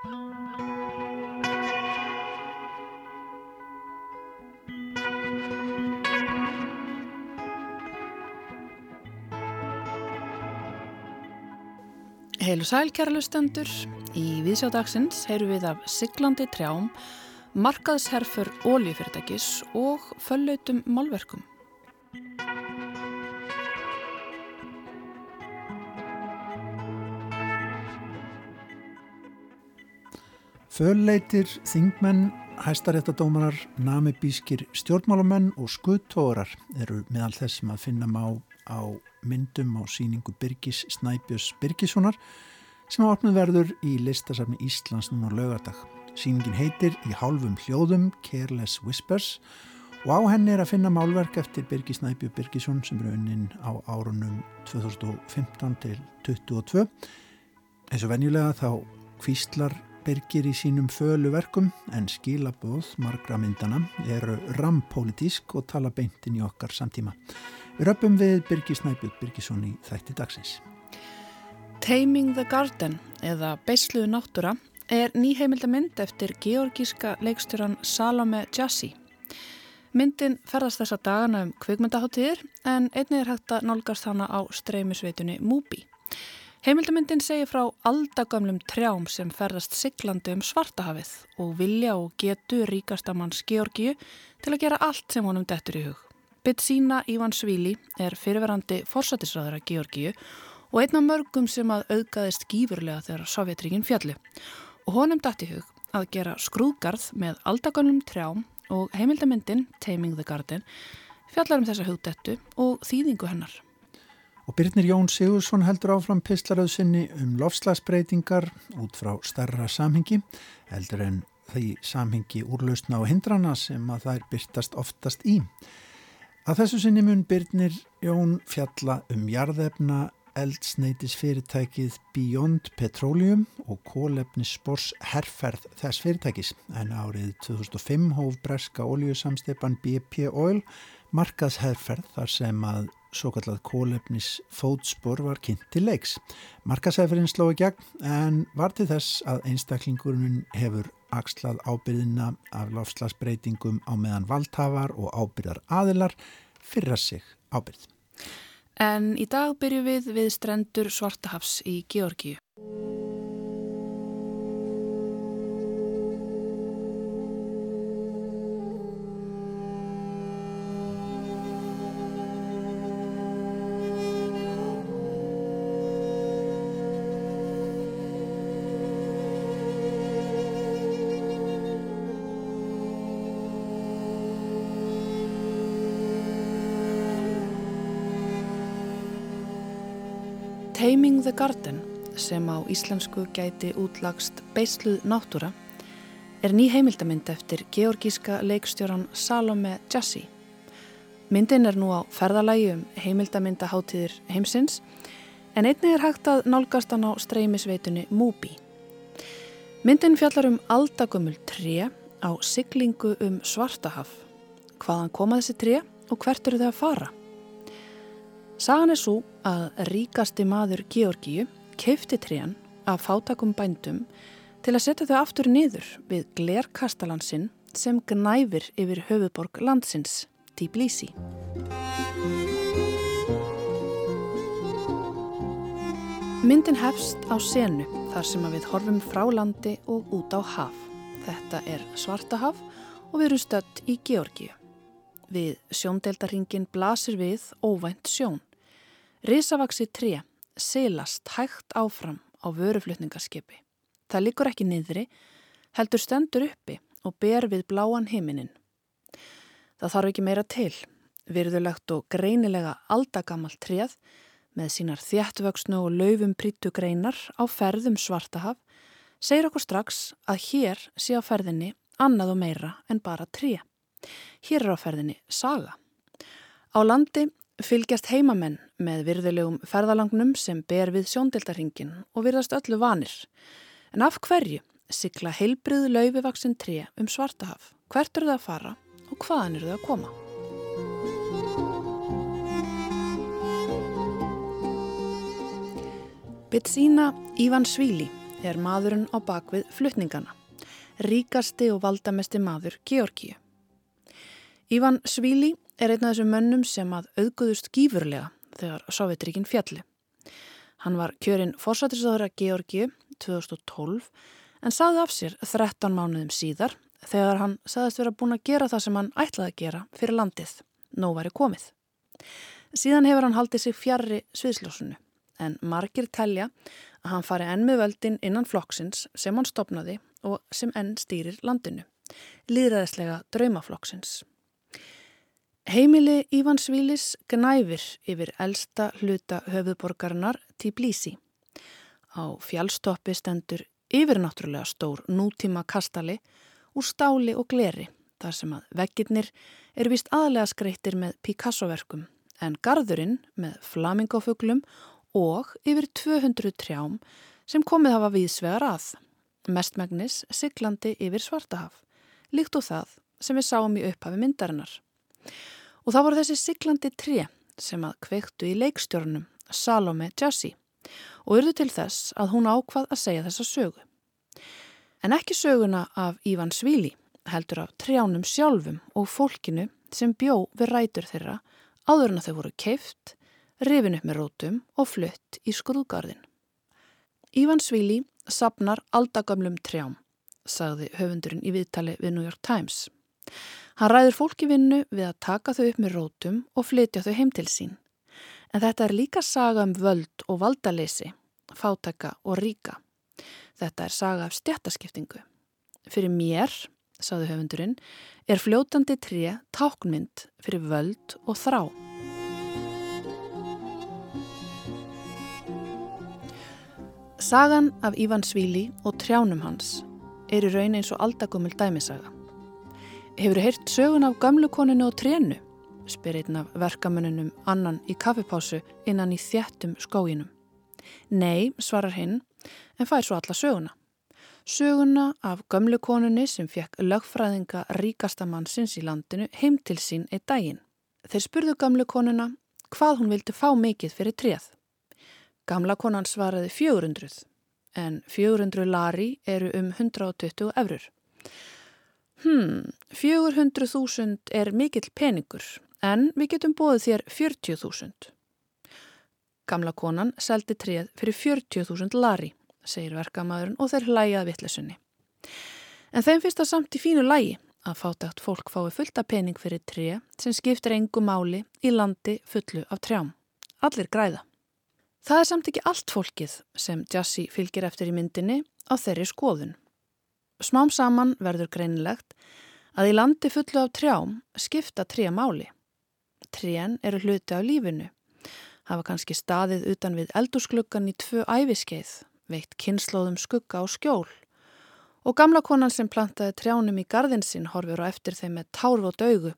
Heilu sælkjærlustendur, í viðsjádagsins heyru við af siglandi trjám, markaðsherfur óljufyrirtækis og föllautum málverkum. Fölleitir, þingmenn, hæstaréttadómarar, namibískir stjórnmálamenn og skuttórar eru meðal þess sem að finna má á myndum á síningu Birgis Snæbjörns Birgissonar sem að opnum verður í listasafni Íslands núna lögardag. Síningin heitir Í hálfum hljóðum Careless Whispers og á henni er að finna málverk eftir Birgis Snæbjörn Birgisson sem er unnin á árunum 2015 til 2022. Eins og venjulega þá kvíslar Birgir í sínum fölu verkum en skilabóð margra myndana eru rampolítísk og tala beintin í okkar samtíma. Röpum við Birgir Snæbjörn Birgisson í þætti dagsins. Taming the Garden eða Beisluðu náttúra er nýheimildamind eftir georgíska leikstjóran Salome Jassi. Myndin ferðast þessa dagana um kvikmyndaháttíðir en einnig er hægt að nálgast hana á streymisveitunni Mubi. Heimildamindin segir frá aldagamlum trjám sem ferðast siglandi um svartahafið og vilja og getu ríkastamanns Georgíu til að gera allt sem honum dettur í hug. Bitsína Ívansvíli er fyrirverandi forsætisræðara Georgíu og einn af mörgum sem að auðgaðist gífurlega þegar Sovjetríkin fjallu. Og honum dætti hug að gera skrúðgarð með aldaganlum trjám og heimildamindin Taming the Garden fjallar um þessa hugdettu og þýðingu hennar. Og Byrnir Jón Sigursson heldur áfram pislaröðsynni um lofslagsbreytingar út frá starra samhengi, heldur en því samhengi úrlausna og hindrana sem að það er byrtast oftast í. Að þessu sinni mun Byrnir Jón fjalla um jarðefna eldsneitis fyrirtækið Beyond Petroleum og kólefnisspors herrferð þess fyrirtækis en árið 2005 hóf breska oljusamsteipan BP Oil markaðsherrferð þar sem að svo kallað kólefnis fótspor var kynnt til leiks. Markaðsherrferðin slói gegn en var til þess að einstaklingurinn hefur axlað ábyrðina af lofslagsbreytingum á meðan valdhafar og ábyrðar aðilar fyrra sig ábyrð. En í dag byrju við við strendur Svartahafs í Georgíu. Taming the Garden sem á íslensku gæti útlagst Beisluð náttúra er ný heimildamind eftir georgíska leikstjóran Salome Jassi. Myndin er nú á ferðalægi um heimildamindaháttíðir heimsins en einnig er hægt að nálgast hann á streymisveitunni Mubi. Myndin fjallar um aldagömmul 3 á siglingu um Svartahaf. Hvaðan koma þessi 3 og hvert eru þau að fara? Sagan er svo að ríkasti maður Georgíu keifti tréan af fátakum bændum til að setja þau aftur niður við glerkastalansinn sem gnæfir yfir höfuborg landsins, Tbilisi. Myndin hefst á senu þar sem við horfum frá landi og út á haf. Þetta er Svartahaf og við erum stött í Georgíu. Við sjóndeldarhingin blasir við óvænt sjón. Rísavaksi 3 selast hægt áfram á vöruflutningarskipi. Það likur ekki niðri, heldur stendur uppi og ber við bláan heiminin. Það þarf ekki meira til, virðulegt og greinilega aldagammal tréð með sínar þjættvöksnu og laufum prítu greinar á ferðum Svartahaf segir okkur strax að hér sé á ferðinni annað og meira en bara tré. Hér er á ferðinni saga. Á landi fylgjast heimamenn með virðulegum ferðalangnum sem ber við sjóndildarhingin og virðast öllu vanir. En af hverju sigla heilbrið laufivaksin 3 um svartahaf? Hvert eru það að fara og hvaðan eru það að koma? Bitsína Ívan Svíli er maðurinn á bakvið flutningana, ríkasti og valdamesti maður Georgíu. Ívan Svíli er einn af þessum mönnum sem að auðguðust gífurlega þegar Sovjetríkin fjalli. Hann var kjörinn fórsættisáður að Georgíu 2012 en saði af sér 13 mánuðum síðar þegar hann saðist vera búin að gera það sem hann ætlaði að gera fyrir landið, nóg væri komið. Síðan hefur hann haldið sig fjarrri sviðsljósunu en margir telja að hann fari enn með völdin innan flokksins sem hann stopnaði og sem enn stýrir landinu, líðræðislega draumaflokksins. Heimili Ívan Svílis gnæfir yfir elsta hluta höfuðborgarnar Tbilisi. Á fjálstoppi stendur yfirnáttúrulega stór nútíma kastali úr stáli og gleri þar sem að veggirnir er vist aðlega skreittir með Picasso-verkum en gardurinn með flamingofuglum og yfir 200 trjám sem komið hafa viðsvegar að, mestmægnis siglandi yfir Svartahaf, líkt og það sem við sáum í upphafi myndarinnar. Og það voru þessi siglandi tré sem að kveiktu í leikstjórnum Salome Jassi og urðu til þess að hún ákvað að segja þessa sögu. En ekki söguna af Ívan Svíli, heldur af trjánum sjálfum og fólkinu sem bjó við rætur þeirra áður en að þau voru keift rifin upp með rótum og flutt í skrúðgarðin. Ívan Svíli sapnar aldagömlum trjám, sagði höfundurinn í viðtali við New York Times. Hann ræður fólki vinnu við að taka þau upp með rótum og flytja þau heim til sín. En þetta er líka saga um völd og valdalesi, fátaka og ríka. Þetta er saga af stjættaskiptingu. Fyrir mér, sagði höfundurinn, er fljótandi tré táknmynd fyrir völd og þrá. Sagan af Ívan Svíli og trjánum hans er í raun eins og aldagumul dæmisaga. Hefur þið heyrt sögun af gamlukoninu og trénu? spyr einn af verkamönnunum annan í kaffipásu innan í þjættum skóginum. Nei, svarar hinn, en fær svo alla söguna. Söguna af gamlukonunni sem fekk lögfræðinga ríkasta mannsins í landinu heim til sín eitt daginn. Þeir spurðu gamlukonuna hvað hún vildi fá mikið fyrir tréð. Gamla konan svaraði 400 en 400 lari eru um 120 eurur. Hmm, 400.000 er mikill peningur en við getum bóðið þér 40.000. Gamla konan seldi treð fyrir 40.000 lari, segir verkamæðurinn og þeir hlæjaði vittlesunni. En þeim finnst það samt í fínu lægi að fátækt fólk fái fullta pening fyrir treð sem skiptir engu máli í landi fullu af trjám. Allir græða. Það er samt ekki allt fólkið sem Jassi fylgir eftir í myndinni á þeirri skoðun. Smám saman verður greinilegt að í landi fullu af trjám skipta trija máli. Trén eru hluti af lífinu, hafa kannski staðið utan við eldursklugan í tvö æfiskeið, veitt kynnslóðum skugga og skjól og gamla konan sem plantaði trjánum í gardin horfur á eftir þeim með tárvót augu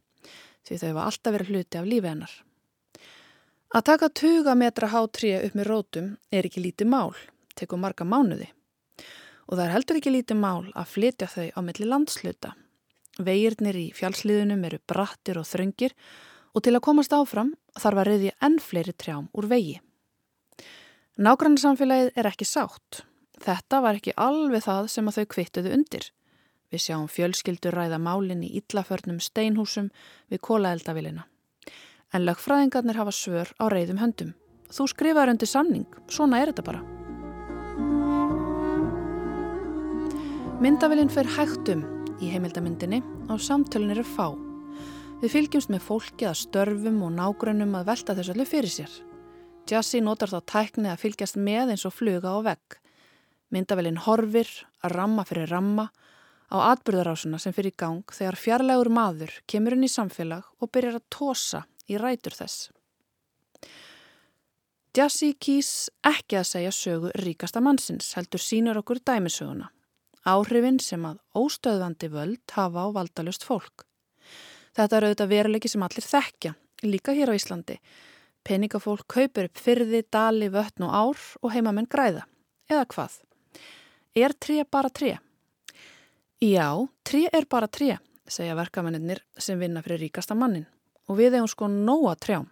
því þau var alltaf verið hluti af lífi hennar. Að taka tuga metra hátrið upp með rótum er ekki lítið mál, tekur marga mánuði. Og það er heldur ekki lítið mál að flytja þau á milli landsluta. Vegirnir í fjálsliðunum eru brattir og þröngir og til að komast áfram þarf að reyðja enn fleiri trjám úr vegi. Nágrannarsamfélagið er ekki sátt. Þetta var ekki alveg það sem að þau kvittuðu undir. Við sjáum fjölskyldur ræða málinn í illaförnum steinhúsum við kólaeldavilina en lögfræðingarnir hafa svör á reyðum höndum. Þú skrifaður undir samning, svona er þetta bara. Myndavillin fer hægtum í heimildamindinni og samtölun eru fá. Við fylgjumst með fólki að störfum og nágrunum að velta þessu allir fyrir sér. Jassi notar þá tækni að fylgjast með eins og fluga á vegg. Myndavillin horfir að ramma fyrir ramma á atbyrðarásuna sem fyrir gang þegar fjarlægur maður kemur inn í samfélag og byrjar að tósa í rætur þess. Jassi kýs ekki að segja sögu ríkasta mannsins, heldur sínur okkur dæmisöguna. Áhrifin sem að óstöðvandi völd hafa á valdalust fólk. Þetta er auðvitað veruleiki sem allir þekkja, líka hér á Íslandi. Peningafólk kaupir upp fyrði, dali, vötn og ár og heimamenn græða. Eða hvað? Er tré bara tré? Já, tré er bara tré, segja verkamennir sem vinna fyrir ríkasta mannin og við hefum sko nóa trjám.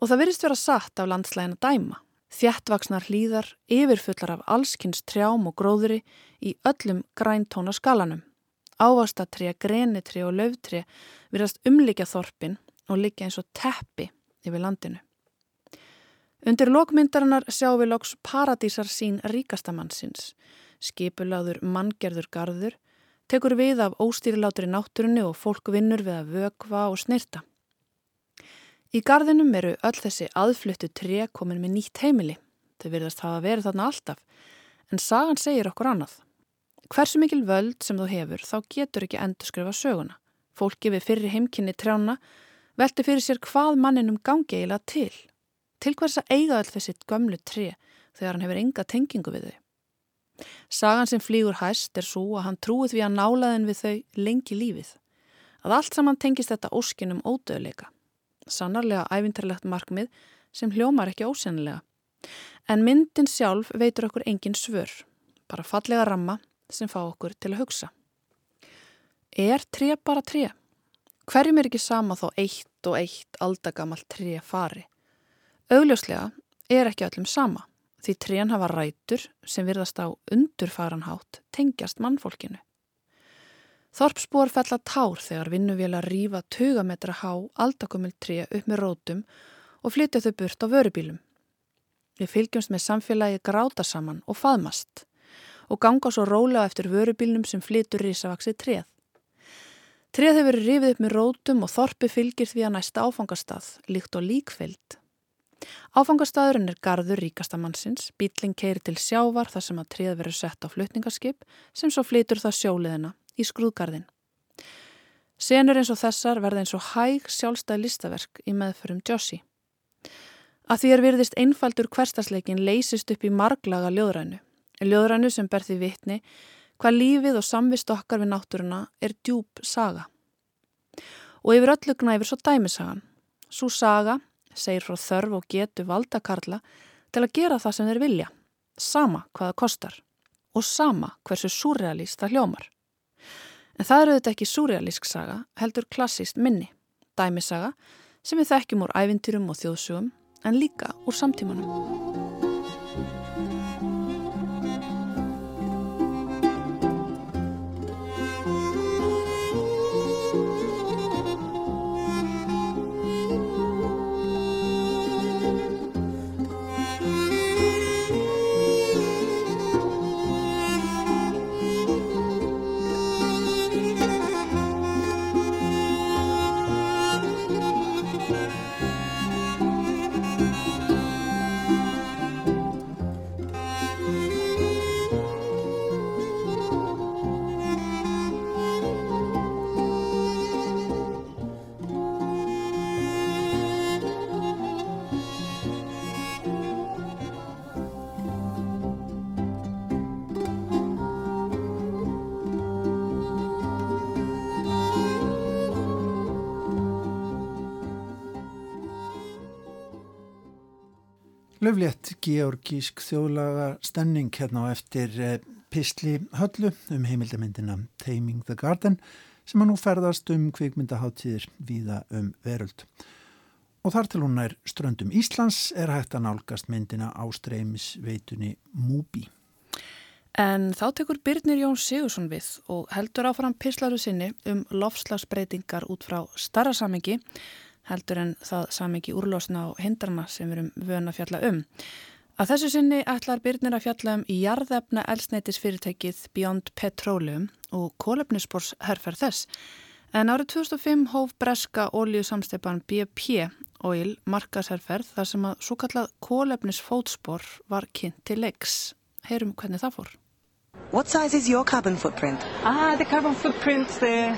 Og það virðist vera satt af landslægin að dæma. Þjættvaksnar hlýðar yfirfullar af allskynns trjám og gróðri í öllum græntóna skalanum. Ávastatri, grenitri og löftri virðast umlikja þorpin og liggja eins og teppi yfir landinu. Undir lokmyndarinnar sjáum við loks paradísar sín ríkastamannsins. Skipulaður manngerður garður tekur við af óstýrilátri náttúrunni og fólk vinnur við að vögva og snirta. Í garðinum eru öll þessi aðfluttu tré komin með nýtt heimili. Þau verðast hafa verið þarna alltaf, en sagan segir okkur annað. Hversu mikil völd sem þú hefur þá getur ekki endur skrifa söguna. Fólki við fyrri heimkynni trjána velti fyrir sér hvað manninum gangi eiginlega til. Til hvers að eiga all þessi gömlu tré þegar hann hefur enga tengingu við þau. Sagan sem flýgur hæst er svo að hann trúið við að nálaðin við þau lengi lífið. Að allt saman tengist þetta óskinum ódöðleika. Sannarlega ævintarlegt markmið sem hljómar ekki ósennilega. En myndin sjálf veitur okkur engin svör. Bara fallega ramma sem fá okkur til að hugsa. Er tré bara tré? Hverjum er ekki sama þó eitt og eitt aldagamalt tré fari? Augljóslega er ekki öllum sama því trén hafa rætur sem virðast á undurfaranhátt tengjast mannfólkinu. Þorpsbúar fell að tár þegar vinnuvél að rýfa 20 metra há aldakumil tré upp með rótum og flytja þau burt á vörubílum. Við fylgjumst með samfélagi gráta saman og faðmast og ganga svo rólega eftir vörubílnum sem flytur risavaksið treð. Treð hefur rifið upp með rótum og þorpi fylgir því að næsta áfangastað, líkt og líkfeld. Áfangastæðurinn er gardur ríkastamannsins, bíling keiri til sjávar þar sem að tríð verður sett á flutningarskip sem svo flytur það sjóliðina í skrúðgarðin. Senur eins og þessar verða eins og hæg sjálfstæð listaverk í meðförum Joshi. Að því er virðist einfaldur hverstasleikin leysist upp í marglaga ljóðrænu. Ljóðrænu sem ber því vitni hvað lífið og samvist okkar við náttúruna er djúb saga. Og yfir öllu gnæfir svo dæmisagan. Svo saga segir frá þörf og getu valdakarla til að gera það sem þeir vilja, sama hvaða kostar og sama hversu surrealist það hljómar. En það eru þetta ekki surrealísk saga, heldur klassíst minni, dæmisaga sem við þekkjum úr ævintýrum og þjóðsugum en líka úr samtímanum. Löflétt georgísk þjóðlaga stenning hérna á eftir eh, Pistli Höllu um heimildamindina Taming the Garden sem að nú ferðast um kvikmyndaháttíðir víða um veröld. Og þar til hún er ströndum Íslands er hægt að nálgast myndina á streymisveitunni Múbi. En þá tekur Byrnir Jón Sigursson við og heldur áfram pislaru sinni um lofslagsbreytingar út frá starra samengi heldur en það samengi úrlósna og hindrana sem við erum vöna að fjalla um. Að þessu sinni ætlar Byrnir að fjalla um í jarðefna elsneitisfyrirtækið Beyond Petroleum og kólefnisbors herfer þess. En árið 2005 hóf breska ólíusamsteipan BP Oil markasherferð þar sem að svo kallað kólefnisfótspor var kynnt til leiks. Heyrum hvernig það fór. What size is your carbon footprint? Ah, the carbon footprint, the...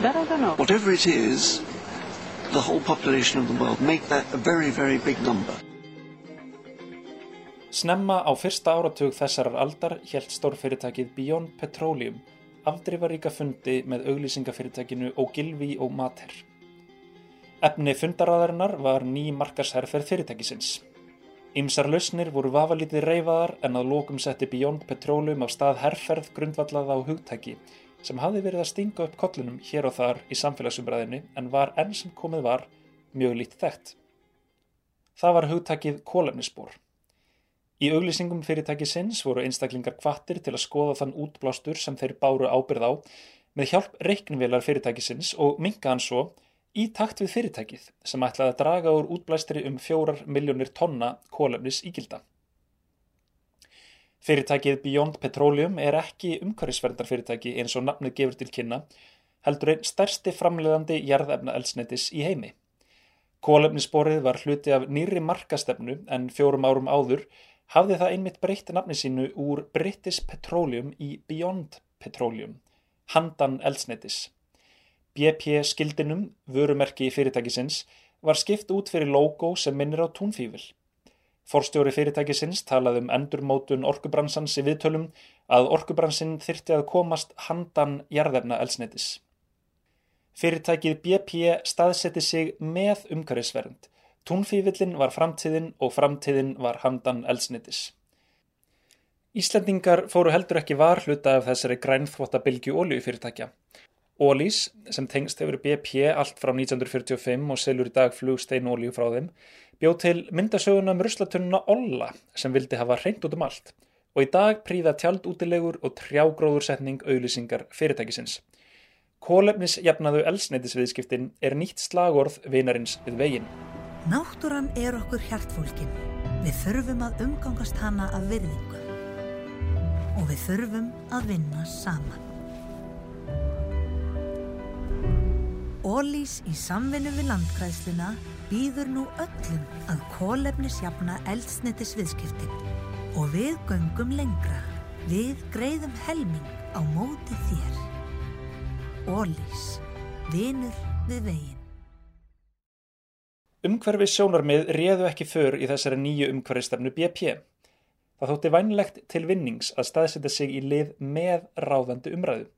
that I don't know. Whatever it is, the whole population of the world, make that a very, very big number. Snemma á fyrsta áratug þessarar aldar helt stórfyrirtækið Beyond Petroleum afdrifaríka fundi með auglýsingafyrirtækinu Ogilvy og Mater. Efni fundaræðarinnar var ný markasherferð fyrirtækisins. Ymsar lausnir voru vafalítið reyfaðar en að lókum setti Beyond Petroleum af stað herrferð grundvallað á hugtæki sem hafði verið að stinga upp kollunum hér og þar í samfélagsumræðinni en var enn sem komið var mjög lítið þekkt. Það var hugtakið kólefnisspor. Í auglýsingum fyrirtækisins voru einstaklingar kvattir til að skoða þann útblástur sem þeir báru ábyrð á með hjálp reiknvélar fyrirtækisins og minka hann svo í takt við fyrirtækið sem ætlaði að draga úr útblæstri um fjórar miljónir tonna kólefnis ígilda. Fyrirtækið Beyond Petroleum er ekki umhverfisverðarfyrirtæki eins og nafnið gefur til kynna, heldur einn stærsti framleiðandi jarðefna eldsneitis í heimi. Kólefnissporið var hluti af nýri markastefnu en fjórum árum áður hafði það einmitt breytt nafni sínu úr British Petroleum í Beyond Petroleum, handan eldsneitis. BP skildinum, vörumerki fyrirtækisins, var skipt út fyrir logo sem minnir á túnfífil. Forstjóri fyrirtækisins talaði um endurmótun orkubransans í viðtölum að orkubransin þyrti að komast handan jarðefna eldsneitis. Fyrirtækið BP staðsetti sig með umhverfisvernd Túnfífillin var framtíðin og framtíðin var handan eldsnitis. Íslendingar fóru heldur ekki var hluta af þessari grænþvottabilgju óljufyrirtækja. Ólís, sem tengst hefur BP allt frá 1945 og selur í dag flugstein ólju frá þeim, bjóð til myndasöguna um ruslatununa Olla sem vildi hafa reynd út um allt og í dag príða tjaldútilegur og trjágróðursetning auðlýsingar fyrirtækisins. Kólefnisjafnaðu elsneitisviðskiptin er nýtt slagorð vinarins við veginn. Náttúran er okkur hjartfólkin. Við þurfum að umgangast hana af virðingu. Og við þurfum að vinna saman. Ólís í samvinnu við landkræðsluna býður nú öllum að kólefnisjafna eldsnetis viðskiptin. Og við göngum lengra. Við greiðum helming á móti þér. Ólís. Vinur við veginn. Umhverfis sjónarmið réðu ekki för í þessari nýju umhverfistefnu BP. Það þótti vænlegt til vinnings að staðsetja sig í lið með ráðandi umræðu.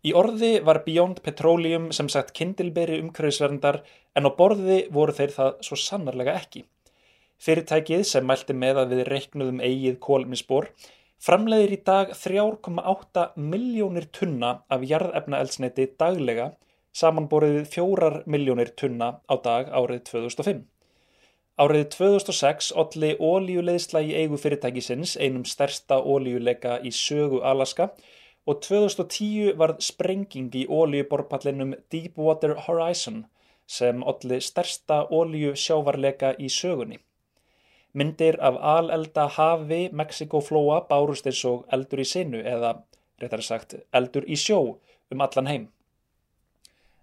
Í orði var Beyond Petroleum sem sagt kindilberi umhverfisverndar en á borði voru þeir það svo sannarlega ekki. Fyrirtækið sem mælti með að við reiknuðum eigið kólminsbor framleiðir í dag 3,8 miljónir tunna af jarðefna eldsneiti daglega samanborið við fjórar miljónir tunna á dag árið 2005. Árið 2006 olli ólíuleðsla í eigu fyrirtækisins einum stærsta ólíuleika í sögu Alaska og 2010 varð sprenging í ólíuborpallinum Deepwater Horizon sem olli stærsta ólíu sjávarleika í sögunni. Myndir af alelda hafi Mexikoflóa bárust eins og eldur í sinu eða, réttar sagt, eldur í sjó um allan heim.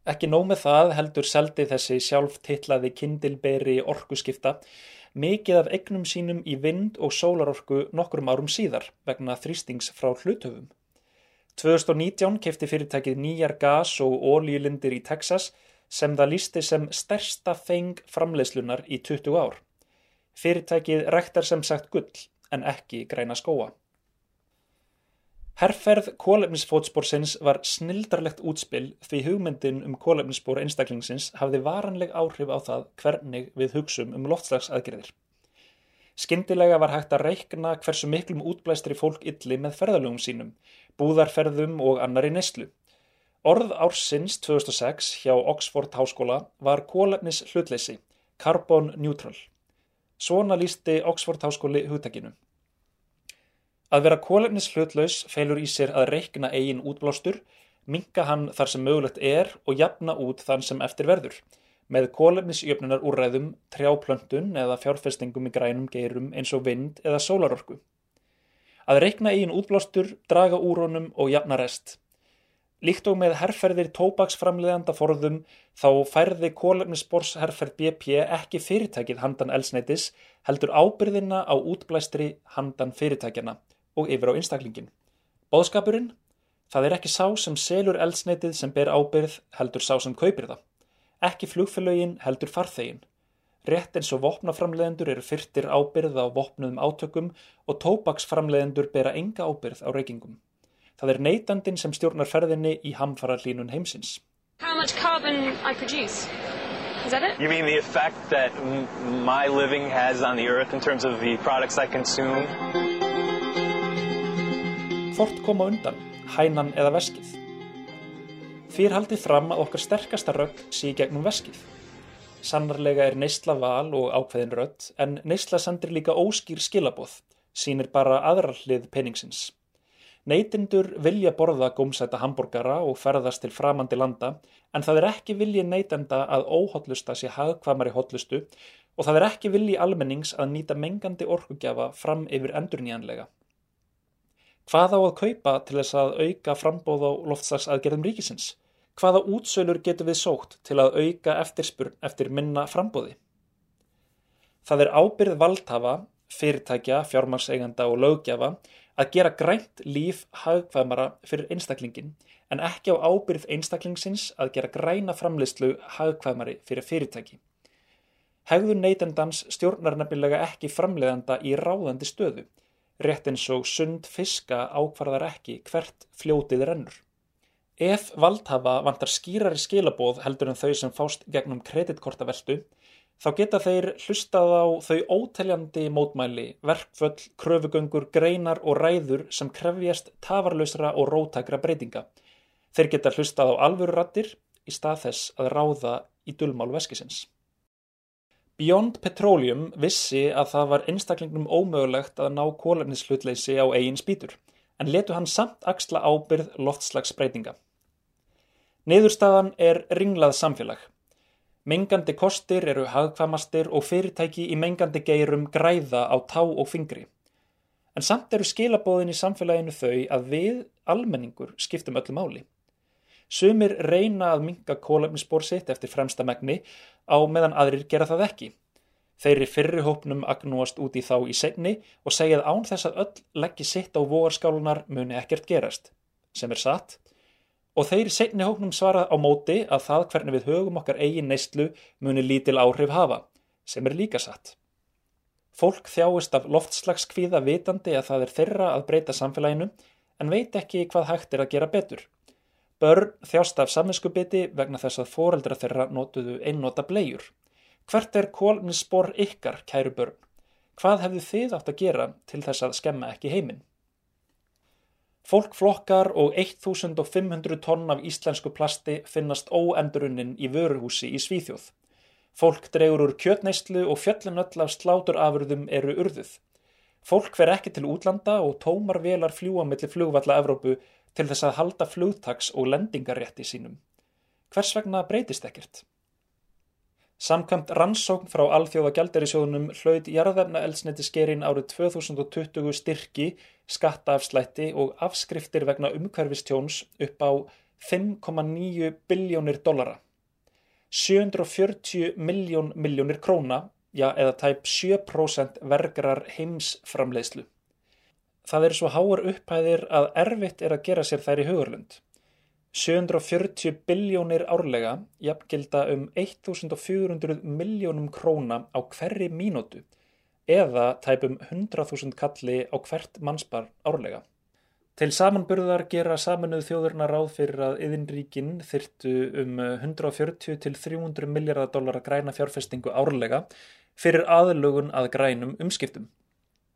Ekki nóg með það heldur seldi þessi sjálf titlaði kindilberi orkuskipta mikið af egnum sínum í vind og sólarorku nokkrum árum síðar vegna þrýstings frá hlutöfum. 2019 kefti fyrirtækið nýjar gas og ólílindir í Texas sem það lísti sem stærsta feng framleiðslunar í 20 ár. Fyrirtækið rektar sem sagt gull en ekki græna skóa. Herrferð kólefnisfótsporsins var snildarlegt útspill því hugmyndin um kólefnisspor einstaklingsins hafði varanleg áhrif á það hvernig við hugsum um loftslagsaðgerðir. Skindilega var hægt að reikna hversu miklum útblæstri fólk ylli með ferðalögum sínum, búðarferðum og annari neslu. Orð ársins 2006 hjá Oxford Háskóla var kólefnis hlutleysi, carbon neutral. Svona lísti Oxford Háskóli hugtakinu. Að vera kólefnis hlutlaus felur í sér að reikna eigin útblástur, minka hann þar sem mögulegt er og jafna út þann sem eftir verður, með kólefnisjöfnunar úrræðum, trjáplöntun eða fjárfestingum í grænum geirum eins og vind eða sólarorku. Að reikna eigin útblástur, draga úr honum og jafna rest. Líkt og með herrferðir tópaksframleðanda forðum þá færði kólefnisborsherrferð BP ekki fyrirtækið handan elsneitis heldur ábyrðina á útblæstri handan fyrirtækjana og yfir á einstaklingin. Bóðskapurinn? Það er ekki sá sem selur eldsneitið sem ber ábyrð heldur sá sem kaupir það. Ekki flugfélögin heldur farþegin. Rétt eins og vopnaframleðendur eru fyrtir ábyrð á vopnuðum átökum og tópaksframleðendur bera enga ábyrð á reykingum. Það er neytandin sem stjórnar ferðinni í hamfara hlínun heimsins. How much carbon I produce? Is that it? You mean the effect that my living has on the earth in terms of the products I consume? Hvort koma undan, hænan eða veskið? Þýr haldið fram að okkar sterkasta rögg sé gegnum veskið. Sannarlega er neysla val og ákveðin rött en neysla sendir líka óskýr skilaboð, sínir bara aðrar hlið peningsins. Neytindur vilja borða gómsæta hambúrgara og ferðast til framandi landa en það er ekki vilji neytenda að óhotlusta sé hagkvamari hotlustu og það er ekki vilji almennings að nýta mengandi orkugjafa fram yfir endurnýjanlega. Hvað á að kaupa til þess að auka frambóð á loftslagsaðgerðum ríkisins? Hvaða útsölur getur við sótt til að auka eftirspurn eftir minna frambóði? Það er ábyrð valdhafa, fyrirtækja, fjármagseiganda og lögjafa að gera grænt líf hagkvæmara fyrir einstaklingin en ekki á ábyrð einstaklingsins að gera græna framleyslu hagkvæmari fyrir fyrirtæki. Hegður neytendans stjórnar nefnilega ekki framleiðanda í ráðandi stöðu, rétt eins og sund fiska ákvarðar ekki hvert fljótið rennur. Ef valdhafa vantar skýrari skilabóð heldur en þau sem fást gegnum kreditkortaveldu, þá geta þeir hlustað á þau óteljandi mótmæli, verkföll, kröfugöngur, greinar og ræður sem krefjast tafarlausra og rótækra breytinga. Þeir geta hlustað á alvörurattir í stað þess að ráða í dulmál veskisins. Beyond Petroleum vissi að það var einstaklingnum ómögulegt að ná kólefnishlutleysi á eigin spýtur, en letu hann samt axla ábyrð loftslagsbreytinga. Niðurstaðan er ringlað samfélag. Mengandi kostir eru hagkvamastir og fyrirtæki í mengandi geirum græða á tá og fingri. En samt eru skilabóðin í samfélaginu þau að við, almenningur, skiptum öllu máli. Sumir reyna að minga kólefnisbór sitt eftir fremsta megni á meðan aðrir gera það ekki. Þeirri fyrri hópnum agnúast út í þá í segni og segjað án þess að öll leggji sitt á vogarskálunar muni ekkert gerast, sem er satt. Og þeirri segni hópnum svarað á móti að það hvernig við högum okkar eigin neistlu muni lítil áhrif hafa, sem er líka satt. Fólk þjáist af loftslagskvíða vitandi að það er þeirra að breyta samfélaginu en veit ekki hvað hægt er að gera betur. Börn þjást af samvinskubiti vegna þess að foreldra þeirra notuðu einnota bleiur. Hvert er kólnisspor ykkar, kæru börn? Hvað hefðu þið átt að gera til þess að skemma ekki heiminn? Fólk flokkar og 1500 tonn af íslensku plasti finnast óendurunnin í vöruhúsi í Svíþjóð. Fólk dregur úr kjötneistlu og fjöllunöll af sláturafurðum eru urðuð. Fólk fer ekki til útlanda og tómar velar fljúa millir flugvalla Evrópu til þess að halda flugtaks og lendingarétti sínum. Hvers vegna breytist ekkert? Samkvæmt rannsókn frá Alþjóða Gjalderisjóðunum hlaut jarðefna eldsneti skerin árið 2020 styrki, skattaafslætti og afskriftir vegna umhverfistjóns upp á 5,9 biljónir dollara. 740 miljón miljónir króna, já eða tæp 7% vergrar heimsframleiðslu. Það er svo háar upphæðir að erfitt er að gera sér þær í hugurlund. 740 biljónir árlega jafngilda um 1400 miljónum króna á hverri mínútu eða tæpum 100.000 kalli á hvert mannspar árlega. Til samanburðar gera saminuð þjóðurna ráð fyrir að yðinríkin þyrtu um 140 til 300 miljardar dólar að græna fjárfestingu árlega fyrir aðlugun að grænum umskiptum.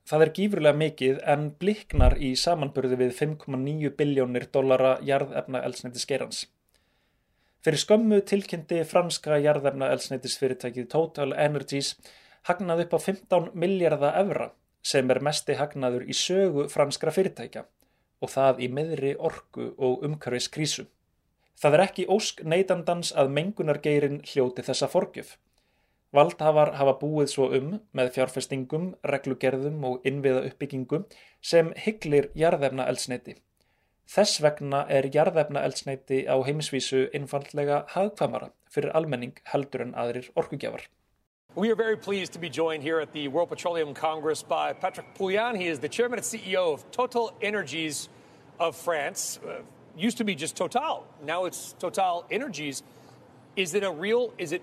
Það er gífurlega mikið en bliknar í samanburði við 5,9 biljónir dollara jarðefna elsneitis gerans. Fyrir skömmu tilkynnti franska jarðefna elsneitisfyrirtækið Total Energies hagnað upp á 15 miljardar evra sem er mesti hagnaður í sögu franskra fyrirtækja og það í meðri orku og umhverfis krísu. Það er ekki ósk neytandans að mengunargeirin hljóti þessa forgjöf. Valdhafar hafa búið svo um með fjárfestingum, reglugerðum og innviða uppbyggingu sem hygglir jarðefna eldsneiti. Þess vegna er jarðefna eldsneiti á heimisvísu einfallega hagkvamara fyrir almenning heldur en aðrir orkugjafar. We are very pleased to be joined here at the World Petroleum Congress by Patrick Pouyan. He is the chairman and CEO of Total Energies of France. Uh, used to be just Total. Now it's Total Energies. Is it a real, is it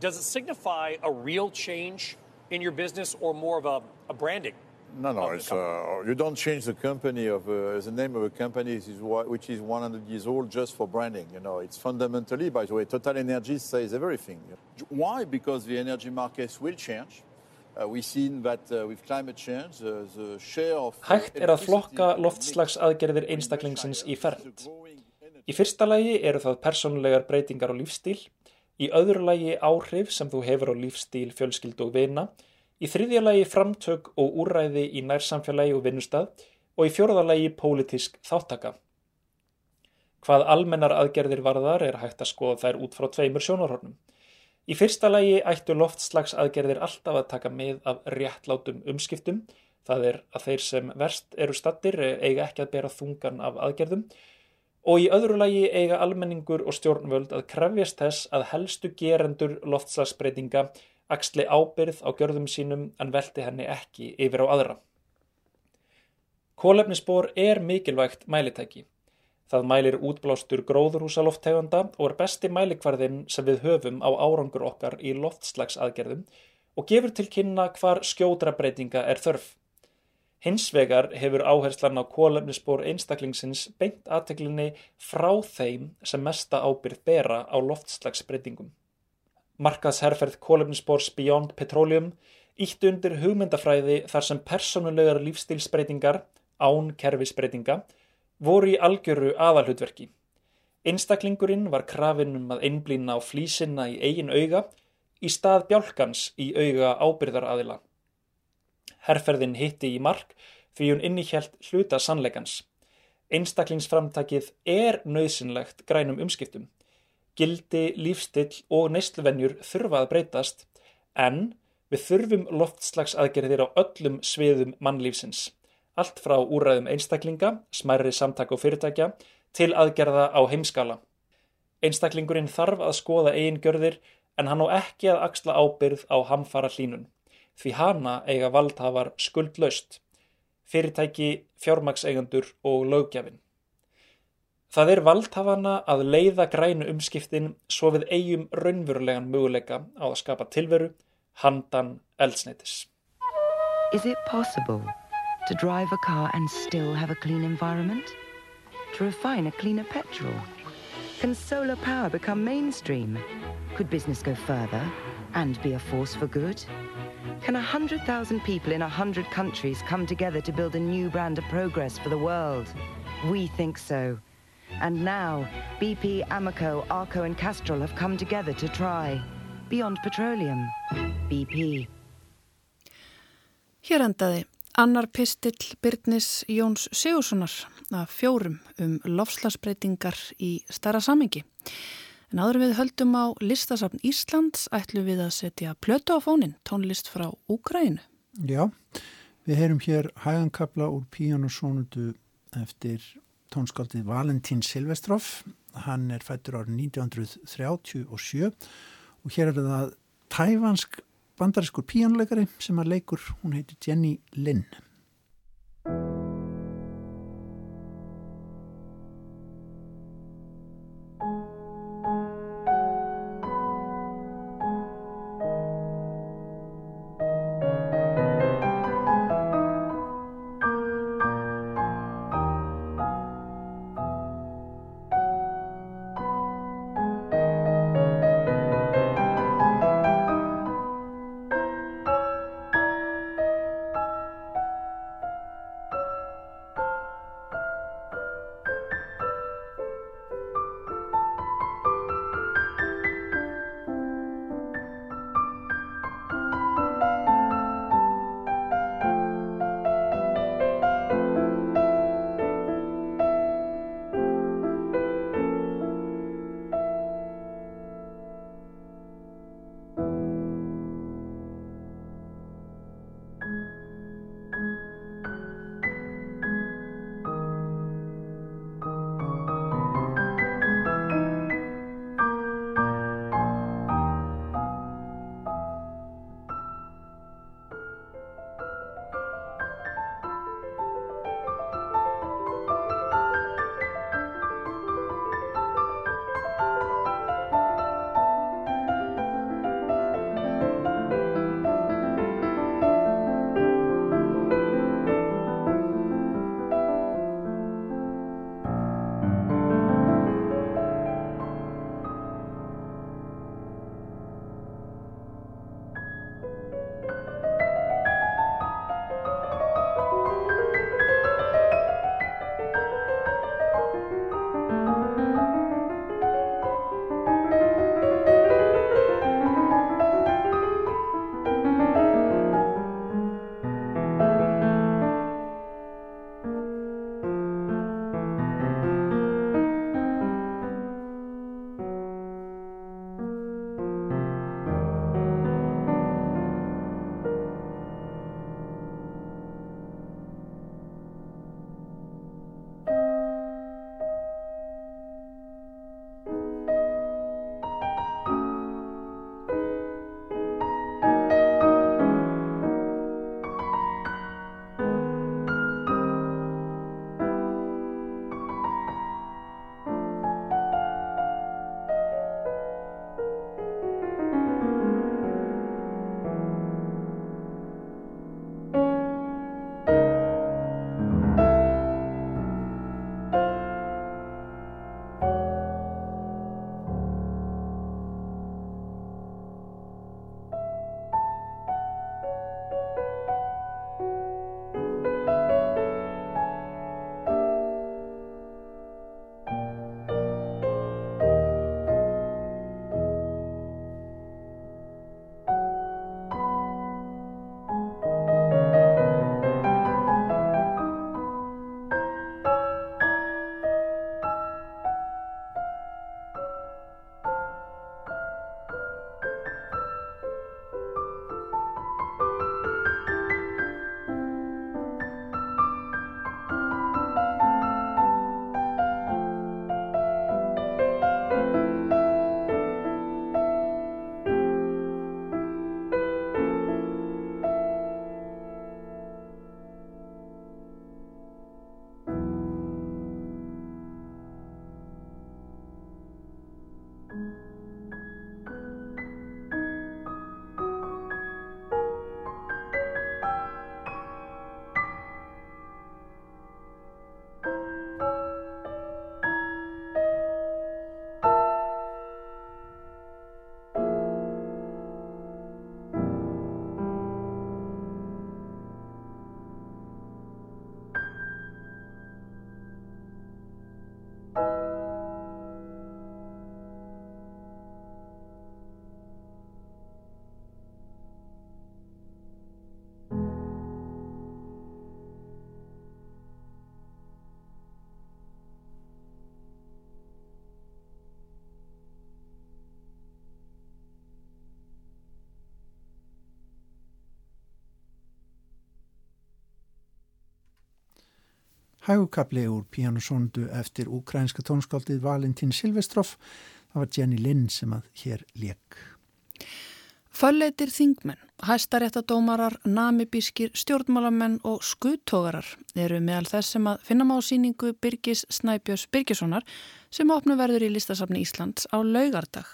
does it signify a real change in your business or more of a, a branding? No, no, it's, uh, you don't change the company of uh, the name of a company is which is 100 years old just for branding. You know, it's fundamentally, by the way, Total Energy says everything. Why? Because the energy markets will change. Uh, we've seen that uh, with climate change, uh, the share of Hægt er að flokka loftslagsaðgerðir einstaklingsins í fernd. Í fyrsta lagi eru það persónulegar breytingar á lífstíl í öðru lagi áhrif sem þú hefur á lífstíl, fjölskyld og vina, í þriðja lagi framtök og úræði í nærsamfélagi og vinnustad og í fjórða lagi pólitísk þáttaka. Hvað almennar aðgerðir varðar er hægt að skoða þær út frá tveimur sjónarhornum. Í fyrsta lagi ættu loftslags aðgerðir alltaf að taka með af réttlátum umskiptum, það er að þeir sem verst eru stattir eiga ekki að bera þungan af aðgerðum og í öðru lagi eiga almenningur og stjórnvöld að krefjast þess að helstu gerendur loftslagsbreytinga axli ábyrð á gjörðum sínum en velti henni ekki yfir á aðra. Kólefnisspor er mikilvægt mælitæki. Það mælir útblástur gróðurhúsaloftegunda og er besti mælikvarðinn sem við höfum á árangur okkar í loftslagsaðgerðum og gefur til kynna hvar skjódra breytinga er þörf. Hins vegar hefur áherslan á kólefnisspor einstaklingsins beint aðteglinni frá þeim sem mesta ábyrð bera á loftslagsbreytingum. Markaðsherferð kólefnisspors Beyond Petroleum ítt undir hugmyndafræði þar sem personulegar lífstilsbreytingar, án kerfisbreytinga, voru í algjöru aðalhutverki. Einstaklingurinn var krafin um að einblýna á flísinna í eigin auga í stað bjálkans í auga ábyrðaraðila. Herferðin hitti í mark því hún innihjælt hluta sannleikans. Einstaklingsframtakið er nöðsynlegt grænum umskiptum. Gildi, lífstill og neysluvenjur þurfa að breytast en við þurfum loftslagsaðgerðir á öllum sviðum mannlífsins. Allt frá úræðum einstaklinga, smærri samtak og fyrirtækja til aðgerða á heimskala. Einstaklingurinn þarf að skoða eigin gjörðir en hann á ekki að axla ábyrð á hamfara hlínun því hana eiga valdhafar skuldlaust, fyrirtæki, fjármakseigandur og lögjafinn. Það er valdhafana að leiða grænu umskiptin svo við eigum raunverulegan möguleika á að skapa tilveru handan eldsneitis. Is it possible to drive a car and still have a clean environment? To refine a cleaner petrol? Can solar power become mainstream? Could business go further and be a force for good? Can 100,000 people in 100 countries come together to build a new brand of progress for the world? We think so. And now, BP, Amoco, Arco and Castrol have come together to try. Beyond Petroleum. BP. Hér endaði annar pistill Byrnis Jóns Sigurssonar af fjórum um lofslagsbreytingar í starra samengi. En áður við höldum á listasafn Íslands ætlum við að setja plötu á fónin, tónlist frá Úgrænu. Já, við heyrum hér hægankabla úr píjónusónutu eftir tónskaldið Valentín Silvestroff. Hann er fættur árið 1937 og hér er það tæfansk bandariskur píjónuleikari sem að leikur, hún heitir Jenny Lynn. Hægukabli úr píanusóndu eftir ukrainska tónskáldið Valentín Silvestrov. Það var Jenny Lynn sem að hér leik. Fölleitir þingmenn, hæstaréttadómarar, namibískir, stjórnmálamenn og skuttógarar eru meðal þess sem að finna má síningu Birgis Snæbjörns Birgissonar sem opnu verður í listasafni Íslands á laugardag.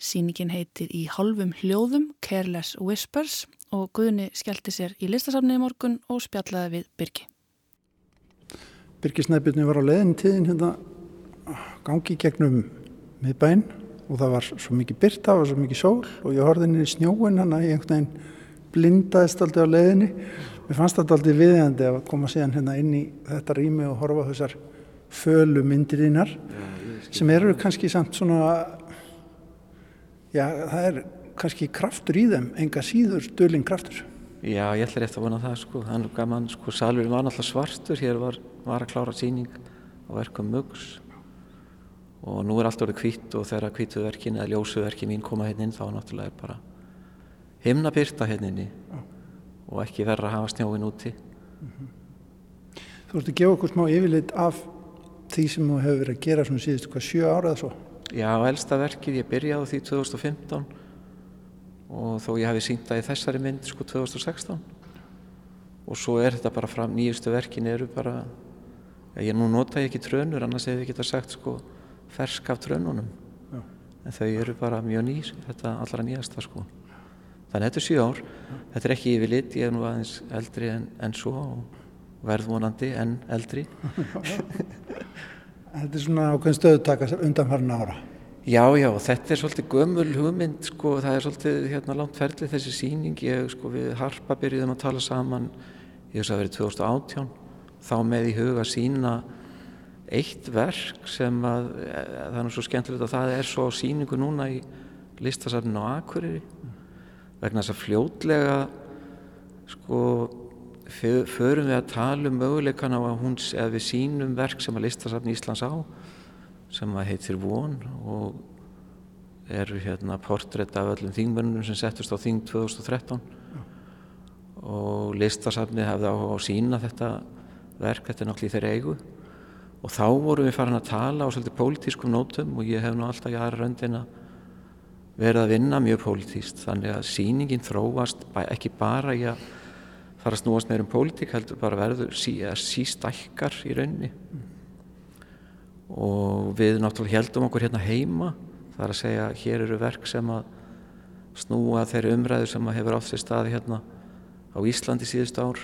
Síningin heitir í halvum hljóðum Careless Whispers og Guðni skellti sér í listasafni í morgun og spjallaði við Birgi. Birgis Snæbjörni var á leðin tíðin hérna gangi gegnum miðbæinn og það var svo mikið byrta, það var svo mikið sól og ég horfði inn í snjóin hann að ég einhvern veginn blindaðist aldrei á leiðinni. Mér fannst þetta aldrei viðjandi að koma síðan hérna inn í þetta rými og horfa þessar fölu myndir þínar sem eru kannski samt svona já það er kannski kraftur í þeim, enga síður dölinn kraftur Já, ég ætla rétt að vona það sko, hann gaman sko, salurinn var náttúrulega svartur, hér var, var að klára síning á verkum mugs og nú er allt orðið kvitt og þegar kvittuverkin eða ljósuverkin mín koma hérna inn þá náttúrulega er bara himna byrta hérna inni. Og ekki verra að hafa snjóin úti. Mm -hmm. Þú ert að gefa okkur smá yfirleitt af því sem þú hefur verið að gera svona síðustu hvað sjö ára eða svo? Já, elsta verkið ég byrjaði því 2015 og þó ég hafi sínt það í þessari mynd sko 2016 og svo er þetta bara fram nýjustu verkin eru bara ég nú nota ég ekki trönur annars hefur ég geta sagt sko fersk af trönunum. Já. en þau eru bara mjög nýr þetta allra nýjasta sko. Þannig að þetta er 7 ár. Já. þetta er ekki yfir lit, ég er nú aðeins eldri en, en svo og verðvonandi en eldri. Þetta er svona ákveðin stöðutaka undanfarn ára Já, já, þetta er svolítið gömul hugmynd sko, það er svolítið hérna langt ferlið þessi síning, ég sko við Harpa byrjuðum að tala saman, ég veist að verið 2018 þá með í huga sína eitt verk sem að það er nú svo skemmtilegt að það er svo síningu núna í listasafninu á Akureyri vegna þess að fljótlega sko förum við að tala um möguleikan á að hún eða við sínum verk sem að listasafni Íslands á sem að heitir Von og eru hérna portrétt af öllum þingmörnum sem settust á þing 2013 og listasafni hefði á að sína þetta verk, þetta er náttúrulega í þeirra eigu. Og þá vorum við farin að tala á svolítið pólitískum nótum og ég hef nú alltaf í aðra röndin að verið að vinna mjög pólitíst þannig að síningin þróast ekki bara í að fara að snúast meður um pólitík heldur bara verður sí, sístækkar í raunni mm. Og við náttúrulega heldum okkur hérna heima það er að segja hér eru verk sem að snúa þeirri umræðu sem að hefur átt sér staði hérna á Íslandi síðust ár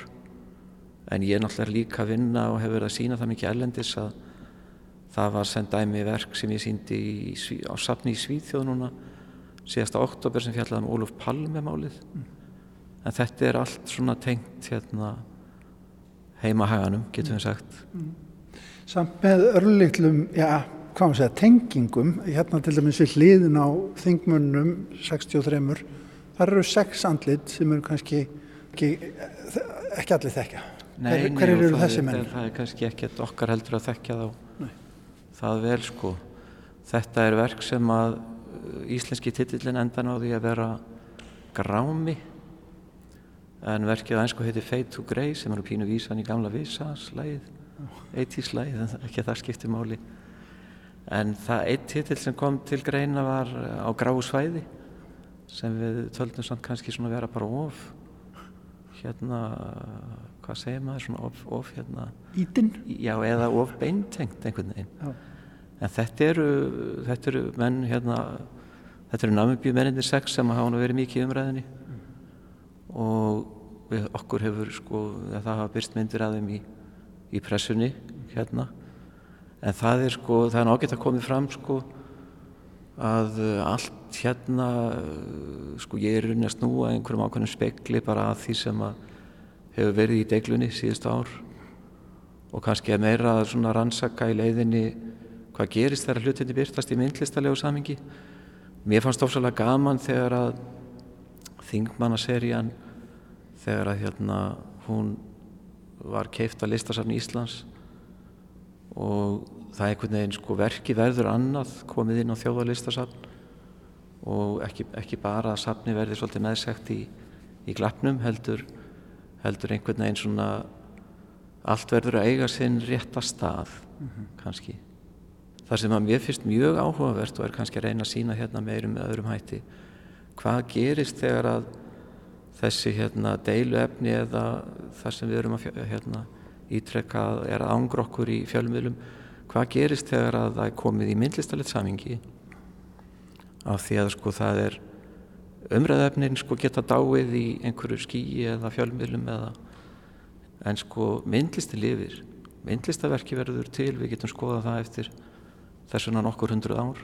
en ég náttúrulega líka að vinna og hefur verið að sína það mikið ellendis að það var sendað mig verk sem ég síndi í, á safni í Svíþjóð núna síðasta oktober sem fjallaði um Óluf Palme málið mm. en þetta er allt svona tengt hérna, heimahaganum getum við sagt mm. Samt með örliklum, já, hvað maður segja tengingum, hérna til dæmis við hliðin á þingmunnum 63 þar eru sex andlit sem eru kannski ekki, ekki allir þekkja Nei, hver, hver eru er, þessi menn? Það er kannski ekkert okkar heldur að þekkja þá Nei. það vel sko þetta er verk sem að uh, íslenski titillin endan á því að vera grámi en verkið að einsku heiti Fade to Grey sem eru pínu vísan í gamla Visas lægið, 80's lægið ekki að það skiptir máli en það eitt titill sem kom til greina var uh, á gráu svæði sem við töldum samt kannski svona vera bara of hérna hvað segir maður svona of, of hérna Ítin? Já, eða of beintengt einhvern veginn já. en þetta eru, þetta eru menn hérna þetta eru námið mennindir sex sem hafa verið mikið umræðinni mm. og við, okkur hefur sko það hafa byrst myndir að þeim í, í pressunni hérna en það er sko, það er nákvæmt að komið fram sko að allt hérna sko ég er raunin að snúa einhverjum ákveðnum spekli bara að því sem að hefur verið í deglunni síðust ár og kannski er meira að svona rannsaka í leiðinni hvað gerist þegar hlutinni byrtast í myndlistalegu samingi. Mér fannst ofsalega gaman þegar að Þingmannaserían þegar að hérna hún var keift að listasafni Íslands og það er einhvern veginn sko verki verður annað komið inn á þjóðarlistasafn og ekki, ekki bara að safni verði svolítið meðsegt í, í glapnum heldur heldur einhvern veginn svona allt verður að eiga sinn rétta stað mm -hmm. kannski þar sem að mér finnst mjög áhugavert og er kannski að reyna að sína hérna meirum með öðrum hætti hvað gerist þegar að þessi hérna deilu efni eða þar sem við erum að hérna ítrekka er að ángra okkur í fjölmiðlum hvað gerist þegar að það er komið í myndlistalegt samingi af því að sko það er umræðefnin sko geta dáið í einhverju skíi eða fjölmiðlum eða en sko myndlisti lifir. Myndlistaverki verður til við getum skoðað það eftir þess vegna nokkur hundruð ár.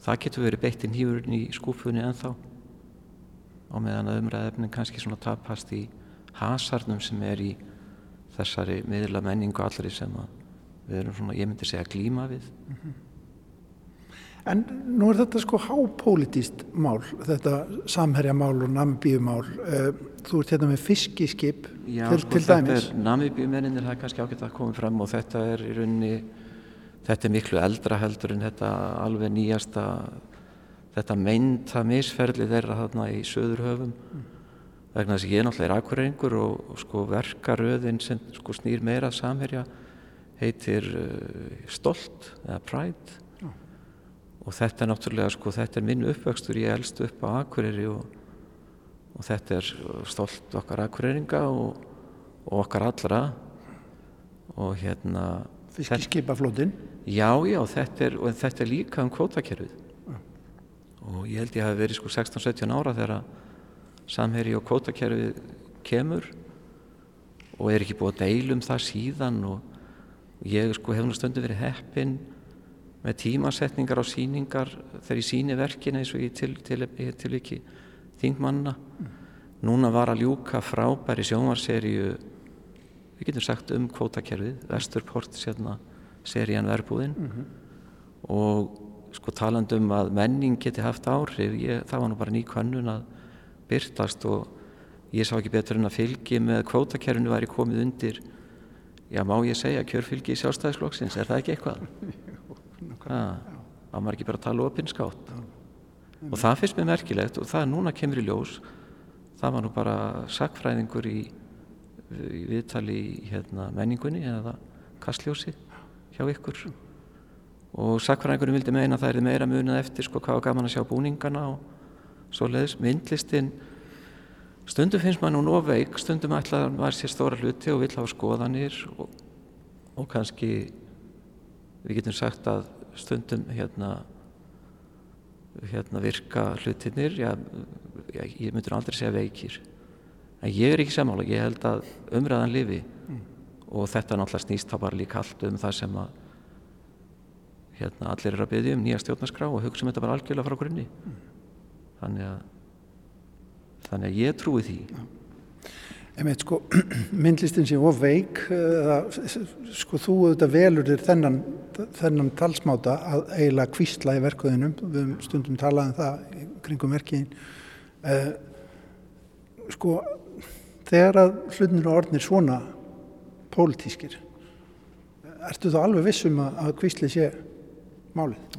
Það getur verið beitt í nýjurinn í skúfunni en þá og meðan að umræðefnin kannski svona tapast í hasarnum sem er í þessari miðla menningu allri sem við erum svona, ég myndi segja, glíma við mm -hmm. En nú er þetta sko hápolítist mál, þetta samherjamál og namibíumál. Eh, þú ert hérna með fiskiskip Já, til, sko, til dæmis. Já, namibíumenninir það er kannski ágætt að koma fram og þetta er í rauninni, þetta er miklu eldra heldur en þetta alveg nýjasta, þetta meinta misferli þeirra þarna í söður höfum. Mm. Vegna þess að ég er náttúrulega akkurrengur og, og sko verkaröðin sem sko snýr meira samherja heitir uh, Stolt eða Pride og þetta er náttúrulega sko, þetta er minn uppvöxtur, ég elst upp á Akureyri og, og þetta er stolt okkar Akureyringa og, og okkar allra og hérna Fiskiskipaflótin Já, já, þetta er, og þetta er líka um kvótakerfið ja. Og ég held ég hafi verið sko 16-17 ára þegar samheri og kvótakerfið kemur og er ekki búið að deilum það síðan og ég sko hef nú stundu verið heppin með tímasetningar á síningar þegar ég síni verkin eins og ég til, til, til, til ekki þingmanna mm. núna var að ljúka frábæri sjónvarserju við getum sagt um kvótakerfið Vesturport sérna serían verbúðinn mm -hmm. og sko taland um að menning geti haft áhrif ég, það var nú bara ný kvannun að byrtast og ég sá ekki betur en að fylgi með kvótakerfinu væri komið undir já má ég segja kjörfylgi í sjálfstæðisflokksins er það ekki eitthvað? að maður ekki bara tala opinskátt? Og það finnst mér merkilegt og það núna kemur í ljós það var nú bara sakfræðingur í, í viðtali í hérna, menningunni eða kastljósi hjá ykkur og sakfræðingurinn vildi meina að það er meira munið eftir sko hvað var gaman að sjá búningana og svo leiðis myndlistin stundum finnst maður nú ofveik stundum ætlaðan var sér stóra hluti og vill hafa skoðanir og, og kannski við getum sagt að stundum hérna, hérna virka hlutinir já, já, ég myndur aldrei segja veikir en ég er ekki samála, ég held að umræðan lifi mm. og þetta náttúrulega snýst þá bara líka allt um það sem að hérna allir er að byggja um nýja stjórnarskrá og hugsa um þetta bara algjörlega frá grunni mm. þannig að þannig að ég trúi því ja. Einmitt, sko, myndlistin sé of veik eða, sko þú auðvitað velur þér þennan, þennan talsmáta að eiginlega kvísla í verkuðinum við stundum talaðum það kringum verkiðin eh, sko þegar að hlutinir og orðnir svona pólitískir ertu þá alveg vissum að, að kvísli sé málið?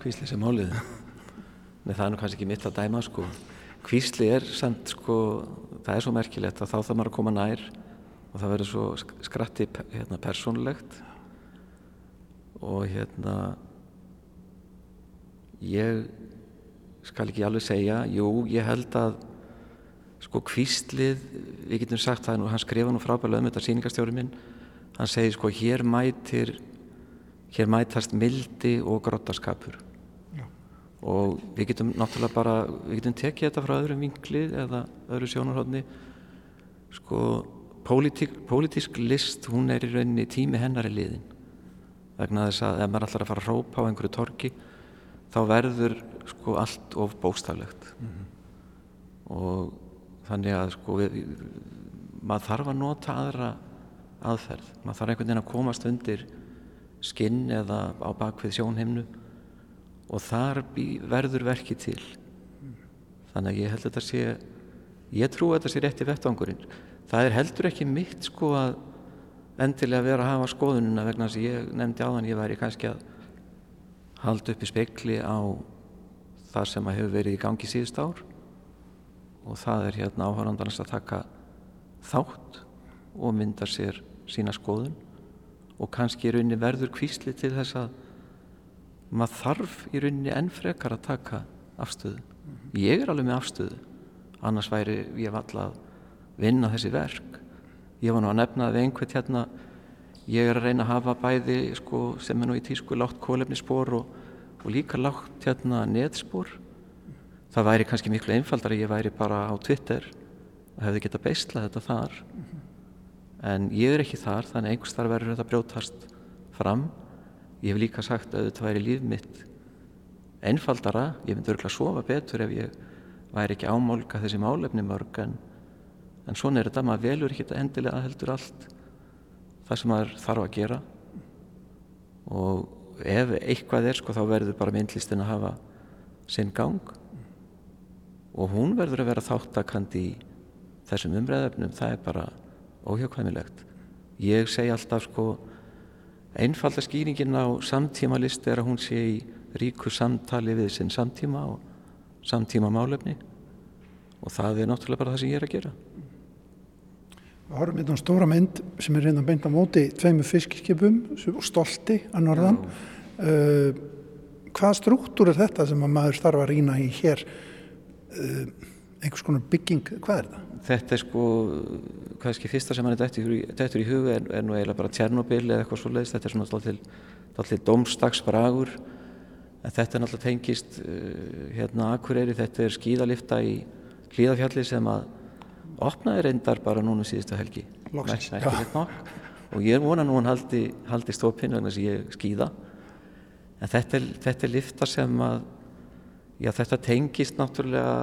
Kvísli sé málið. Nei það er nú kannski ekki mitt að dæma sko. Kvísli er samt sko það er svo merkilegt að þá þarf maður að koma nær og það verður svo skratti hérna, persónulegt. Og hérna ég skal ekki alveg segja jú, ég held að sko kvíslið við getum sagt það, hann skrifa nú frábæðilega um þetta síningastjóri minn. Hann segir sko hér mætir hér mætast mildi og grottaskapur og við getum náttúrulega bara við getum tekið þetta frá öðrum vingli eða öðru sjónarhóðni sko pólitík, pólitísk list hún er í rauninni tími hennar í liðin. Vegna þess að ef maður ætlar að fara að rópa á einhverju torki þá verður sko allt of bóstaflegt mm -hmm. og þannig að sko við, maður þarf að nota aðra aðferð. Maður þarf einhvern veginn að komast undir skinn eða á bakvið sjónheimnu og þar verður verkið til. Þannig að ég held að þetta sé ég trú að þetta sé rétti vettvangurinn. Það er heldur ekki mitt sko að endilega vera að hafa skoðununa vegna að ég nefndi á þann ég væri kannski að halda upp í spekli á það sem að hefur verið í gangi síðust ár og það er hérna áhörandans að taka þátt og mynda sér sína skoðun og kannski í rauninni verður kvísli til þess að maður þarf í rauninni enn frekar að taka afstöðu. Ég er alveg með afstöðu, annars væri ég valla að vinna þessi verk. Ég var nú að nefna við einhvern hérna, ég er að reyna að hafa bæði sko, sem er nú í tísku látt kólefnisspor og, og líka látt hérna netspor. Það væri kannski miklu einfaldar að ég væri bara á Twitter og hefði geta beislað þetta þar. En ég er ekki þar, þannig einhvers þar verður þetta brjótast fram. Ég hef líka sagt að þetta væri líf mitt einfaldara, ég myndi örgulega að sofa betur ef ég væri ekki ámálka þessi málefni mörg en, en svona er þetta, maður velur ekki þetta endilega heldur allt það sem maður þarf að gera. Og ef eitthvað er sko þá verður bara myndlistin að hafa sinn gang. Og hún verður að vera þáttakandi í þessum umræðefnum, það er bara óhjákvæmilegt ég segi alltaf sko einfalda skýringin á samtíma listi er að hún sé í ríku samtali við sinn samtíma og samtíma málefni og það er náttúrulega bara það sem ég er að gera. Við horfum hérna á stóra mynd sem er reyndan beint á móti tveimu fiskiskipum og stolti að norðan. Uh, hvað struktúr er þetta sem að maður starfa að rýna í hér? Uh, einhvers konar bygging, hvað er það? Þetta er sko, kannski fyrsta sem hann er dættur í huga er, er nú eiginlega bara Tjernobyl eða eitthvað svo leiðist. Þetta er svona alltaf domstagsbragur en þetta er náttúrulega tengist uh, hérna Akureyri, þetta er skíðalifta í hlýðafjalli sem að opnaði reyndar bara núna síðustu helgi. Loksins, og ég er vona nú hann haldi, haldi stópinn vegna sem ég skíða. En þetta er, þetta er lifta sem að já þetta tengist náttúrulega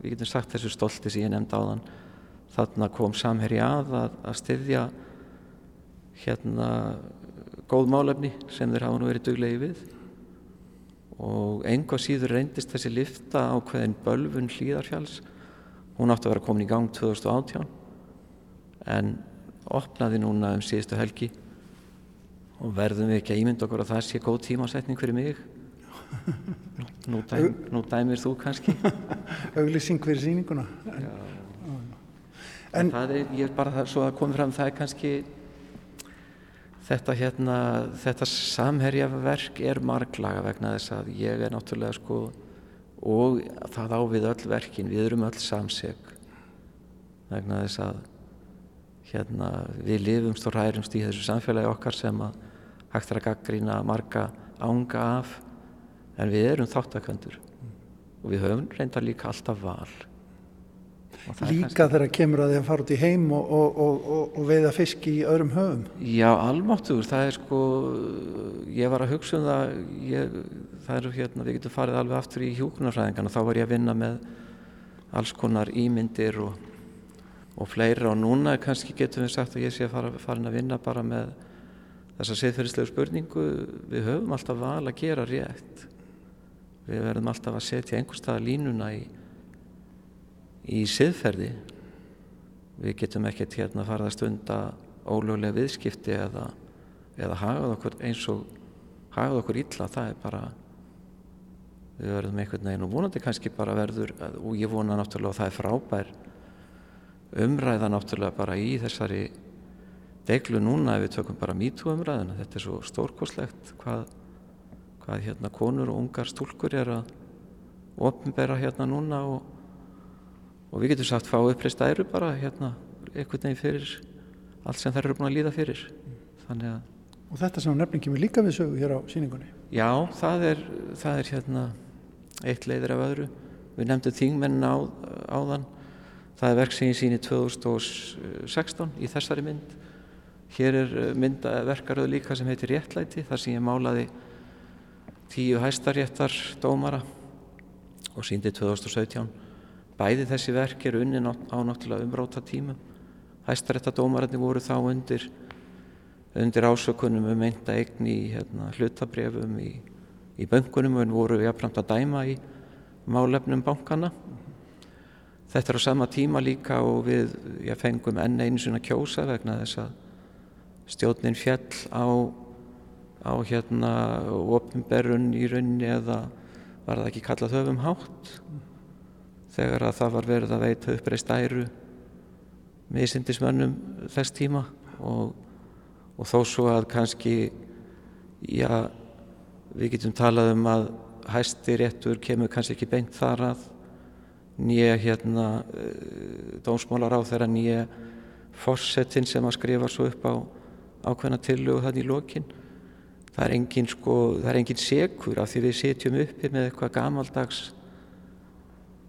við getum sagt þessu stolti sem ég nefndi á þann þarna kom samherri að að, að styðja hérna góð málefni sem þeir hafa nú verið duglegi við. Og enga síður reyndist þessi lifta á hverðin bölfun hlýðarfjáls hún átti að vera komin í gang 2018 en opnaði núna um síðustu helgi. Og verðum við ekki að ímynda okkur að það sé góð tímasetning fyrir mig nú, dæm, nú dæmir þú kannski. Auglýsing fyrir síninguna en, en það er, ég er bara það, svo að koma fram það er kannski þetta hérna, þetta samherjaverk er marglaga vegna þess að ég er náttúrulega sko og það á við öll verkin, við erum öll samseg vegna þess að hérna við lifumst og ræðumst í þessu samfélagi okkar sem að hægt er að gaggrína marga ánga af en við erum þáttaköndur og við höfum reyndar líka alltaf val. Líka þegar kemur að að fara út í heim og, og, og, og veiða fisk í öðrum höfum? Já, almáttur, það er sko, ég var að hugsa um það, ég, það eru hérna, við getum farið alveg aftur í hjúkunarfræðingarna, þá var ég að vinna með alls konar ímyndir og fleira. Og núna kannski getum við sagt að ég sé að fara, farin að vinna bara með þessa siðferðislegu spurningu, við höfum alltaf val að gera rétt, við verðum alltaf að setja einhverstaða línuna í í siðferði. Við getum ekkert hérna farið að stunda ólöglega viðskipti eða, eða hagað okkur eins og hagað okkur illa, það er bara við verðum einhvern veginn og vonandi kannski bara verður og ég vona náttúrulega að það er frábær umræða náttúrulega bara í þessari deglu núna ef við tökum bara mýtu umræðina þetta er svo stórkoslegt hvað, hvað hérna konur og ungar stúlkur er að ofnbæra hérna núna og og við getum sagt fá uppreist æru bara hérna einhvern veginn fyrir allt sem þær eru búin að líða fyrir þannig að Og þetta sem nefningin við líka við sögu hér á síningunni? Já, það er, það er hérna eitt leiðir af öðru. Við nefndum þingmennin á, áðan. Það er verk sem ég síni 2016 í þessari mynd. Hér er mynd verkaröðu líka sem heitir Réttlæti þar sem ég málaði tíu hæstaréttar dómara og síndi 2017 Bæði þessi verk eru unni á náttúrulega umráta tímum. Hæstaréttadómararnir voru þá undir, undir ásökunum um einta eign í hérna, hlutabrefum í, í böngunum og voru jafnframt að dæma í málefnum bankana. Þetta er á sama tíma líka og við já, fengum enn einu svona kjósa vegna þess að stjórnin fjall á, á hérna, opnberun í rauninni eða var það ekki kallað höfum hátt? Þegar að það var verið að veita uppreist æru misindismönnum þess tíma og, og þó svo að kannski já, við getum talað um að hæsti réttur kemur kannski ekki beint þar að nýja hérna uh, dómsmálar á þeirra nýja fórsetin sem að skrifa svo upp á ákveðna tillögu þannig í lokin það er engin sko, það er engin sekur af því við setjum uppi með eitthvað gamaldags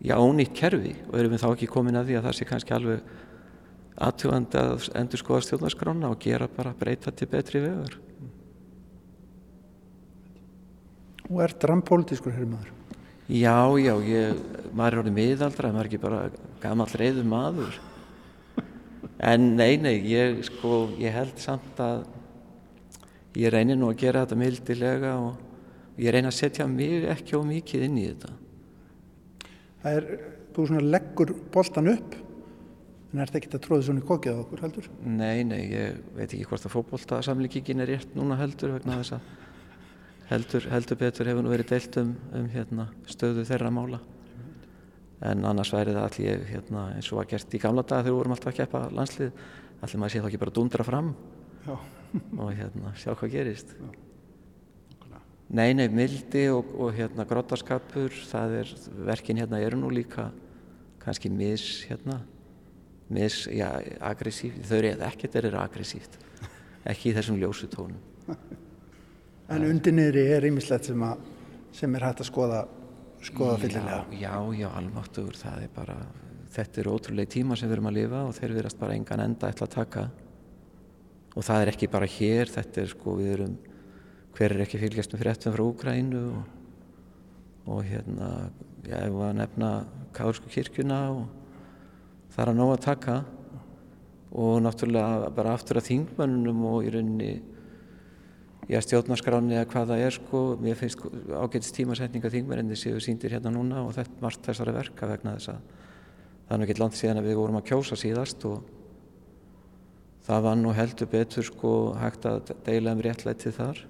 já, ónýtt kerfi og erum við þá ekki komin að því að það sé kannski alveg aðtjóðandi að endur skoða stjórnarskrána og gera bara breyta til betri vegar Og er drampolítiskur hér maður? Já, já, ég, maður er orðið miðaldra, maður er ekki bara gammal reyður maður. En nei, nei, ég, sko, ég held samt að ég reynir nú að gera þetta mildilega og ég reyna að setja mig ekki of mikið inn í þetta. Það er, þú svona leggur boltan upp, en er þetta ekki að tróða svona í kokið á okkur heldur? Nei, nei, ég veit ekki hvort að fókbóltasamlingin er rétt núna heldur vegna þess að heldur, heldur betur hefur nú verið deilt um, um hérna, stöðu þeirra mála en annars væri það allir hérna, eins og að gert í gamla dag þegar við vorum alltaf að keppa landslið allir maður sé þá ekki bara dundra fram Já. Og hérna, sjá hvað gerist. Nei, nei, mildi og, og hérna grótarskapur, það er verkin hérna eru nú líka kannski mis hérna mis, já, aggressíft, þau eru ekkert er aggressíft ekki í þessum ljósutónum En undir niðri er ýmislegt sem, sem er hægt að skoða, skoða fyllilega. Já, já, já, almáttugur, það er bara, þetta er ótrúlega tíma sem við erum að lifa og þeir verðast bara engan enda ætla að taka. Og það er ekki bara hér, þetta er sko, við erum, hver er ekki fylgjast með fréttum frá Úgrænu og, og hérna, já, ég var að nefna Kársku kirkjuna og það er að ná að taka. Og náttúrulega bara aftur að þingmannunum og í rauninni já, stjórnarskráni eða hvað það er sko, mér finnst sko, ágætist tímasetninga þingmerinni séu síndir hérna núna og þetta margt þessari verka vegna þess að það er nú ekki langt síðan að við vorum að kjósa síðast og það var nú heldur betur sko hægt að deila um réttlætið þar.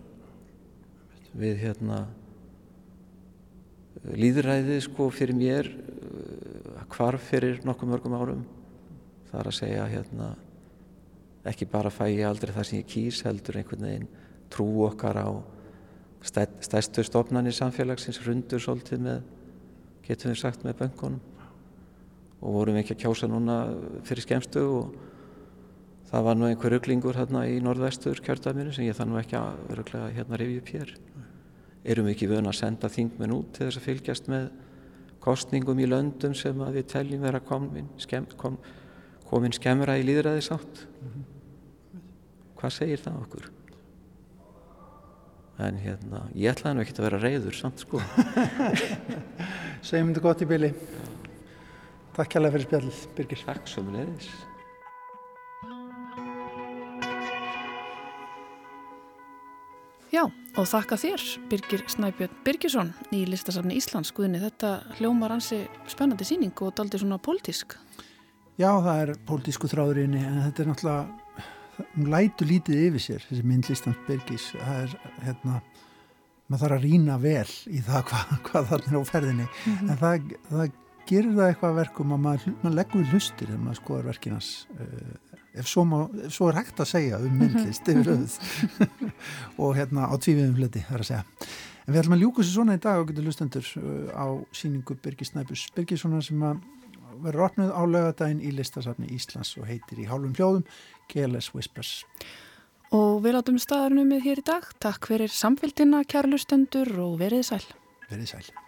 Við hérna líðræðið sko fyrir mér hvarf fyrir nokkuð mörgum árum. Það er að segja hérna ekki bara fæ ég aldrei það sem ég kýs heldur einhvern veginn trú okkar á stærstu stofnarnir samfélagsins rundur svolítið með, getum við sagt, með böngunum og vorum ekki að kjósa núna fyrir skemstu og það var nú einhver rugglingur hérna í norðvestur kjördaminu sem ég þannig ekki að öruglega hérna rifja upp hér. Erum við ekki vöna að senda þingmenn út til þess að fylgjast með kostningum í löndum sem að við teljum vera komin, skem, kom, komin skemmra í líðræði sátt? Hvað segir það okkur? en hérna, ég ætlaði nú ekki að vera reyður samt sko Segjum þetta gott í byli Takk kærlega fyrir spjall Birgir Takk svo mjög leiðis Já, og þakka þér Birgir Snæbjörn Birgisson í listasafni Íslands. Guðni, þetta hljómar ansi spennandi síning og daldi svona pólitísk. Já, það er pólitísku þráðurinni en þetta er náttúrulega hún lætu lítið yfir sér þessi myndlistans Birgis. Það er hérna maður þarf að rýna vel í það hvað, hvað það er á ferðinni. Mm -hmm. en það, það gerir það eitthvað verkum að maður, maður leggur í lustir þegar maður skoðar verkinas uh, ef, svo má, ef svo er hægt að segja um myndlist yfir auð og hérna á tvífiðum hleti þar að segja en við ætlum að ljúka sér svona í dag og getur lustendur uh, á síningu Birgis Snæbus Birgissonar sem að verður opnuð á lögadaginn í listasafni Íslands og heitir í hálfum hljóðum Careless Whispers. Og við látum staðarnum með hér í dag. Takk fyrir samfélgina, kærlustendur og verið sæl. Verið sæl.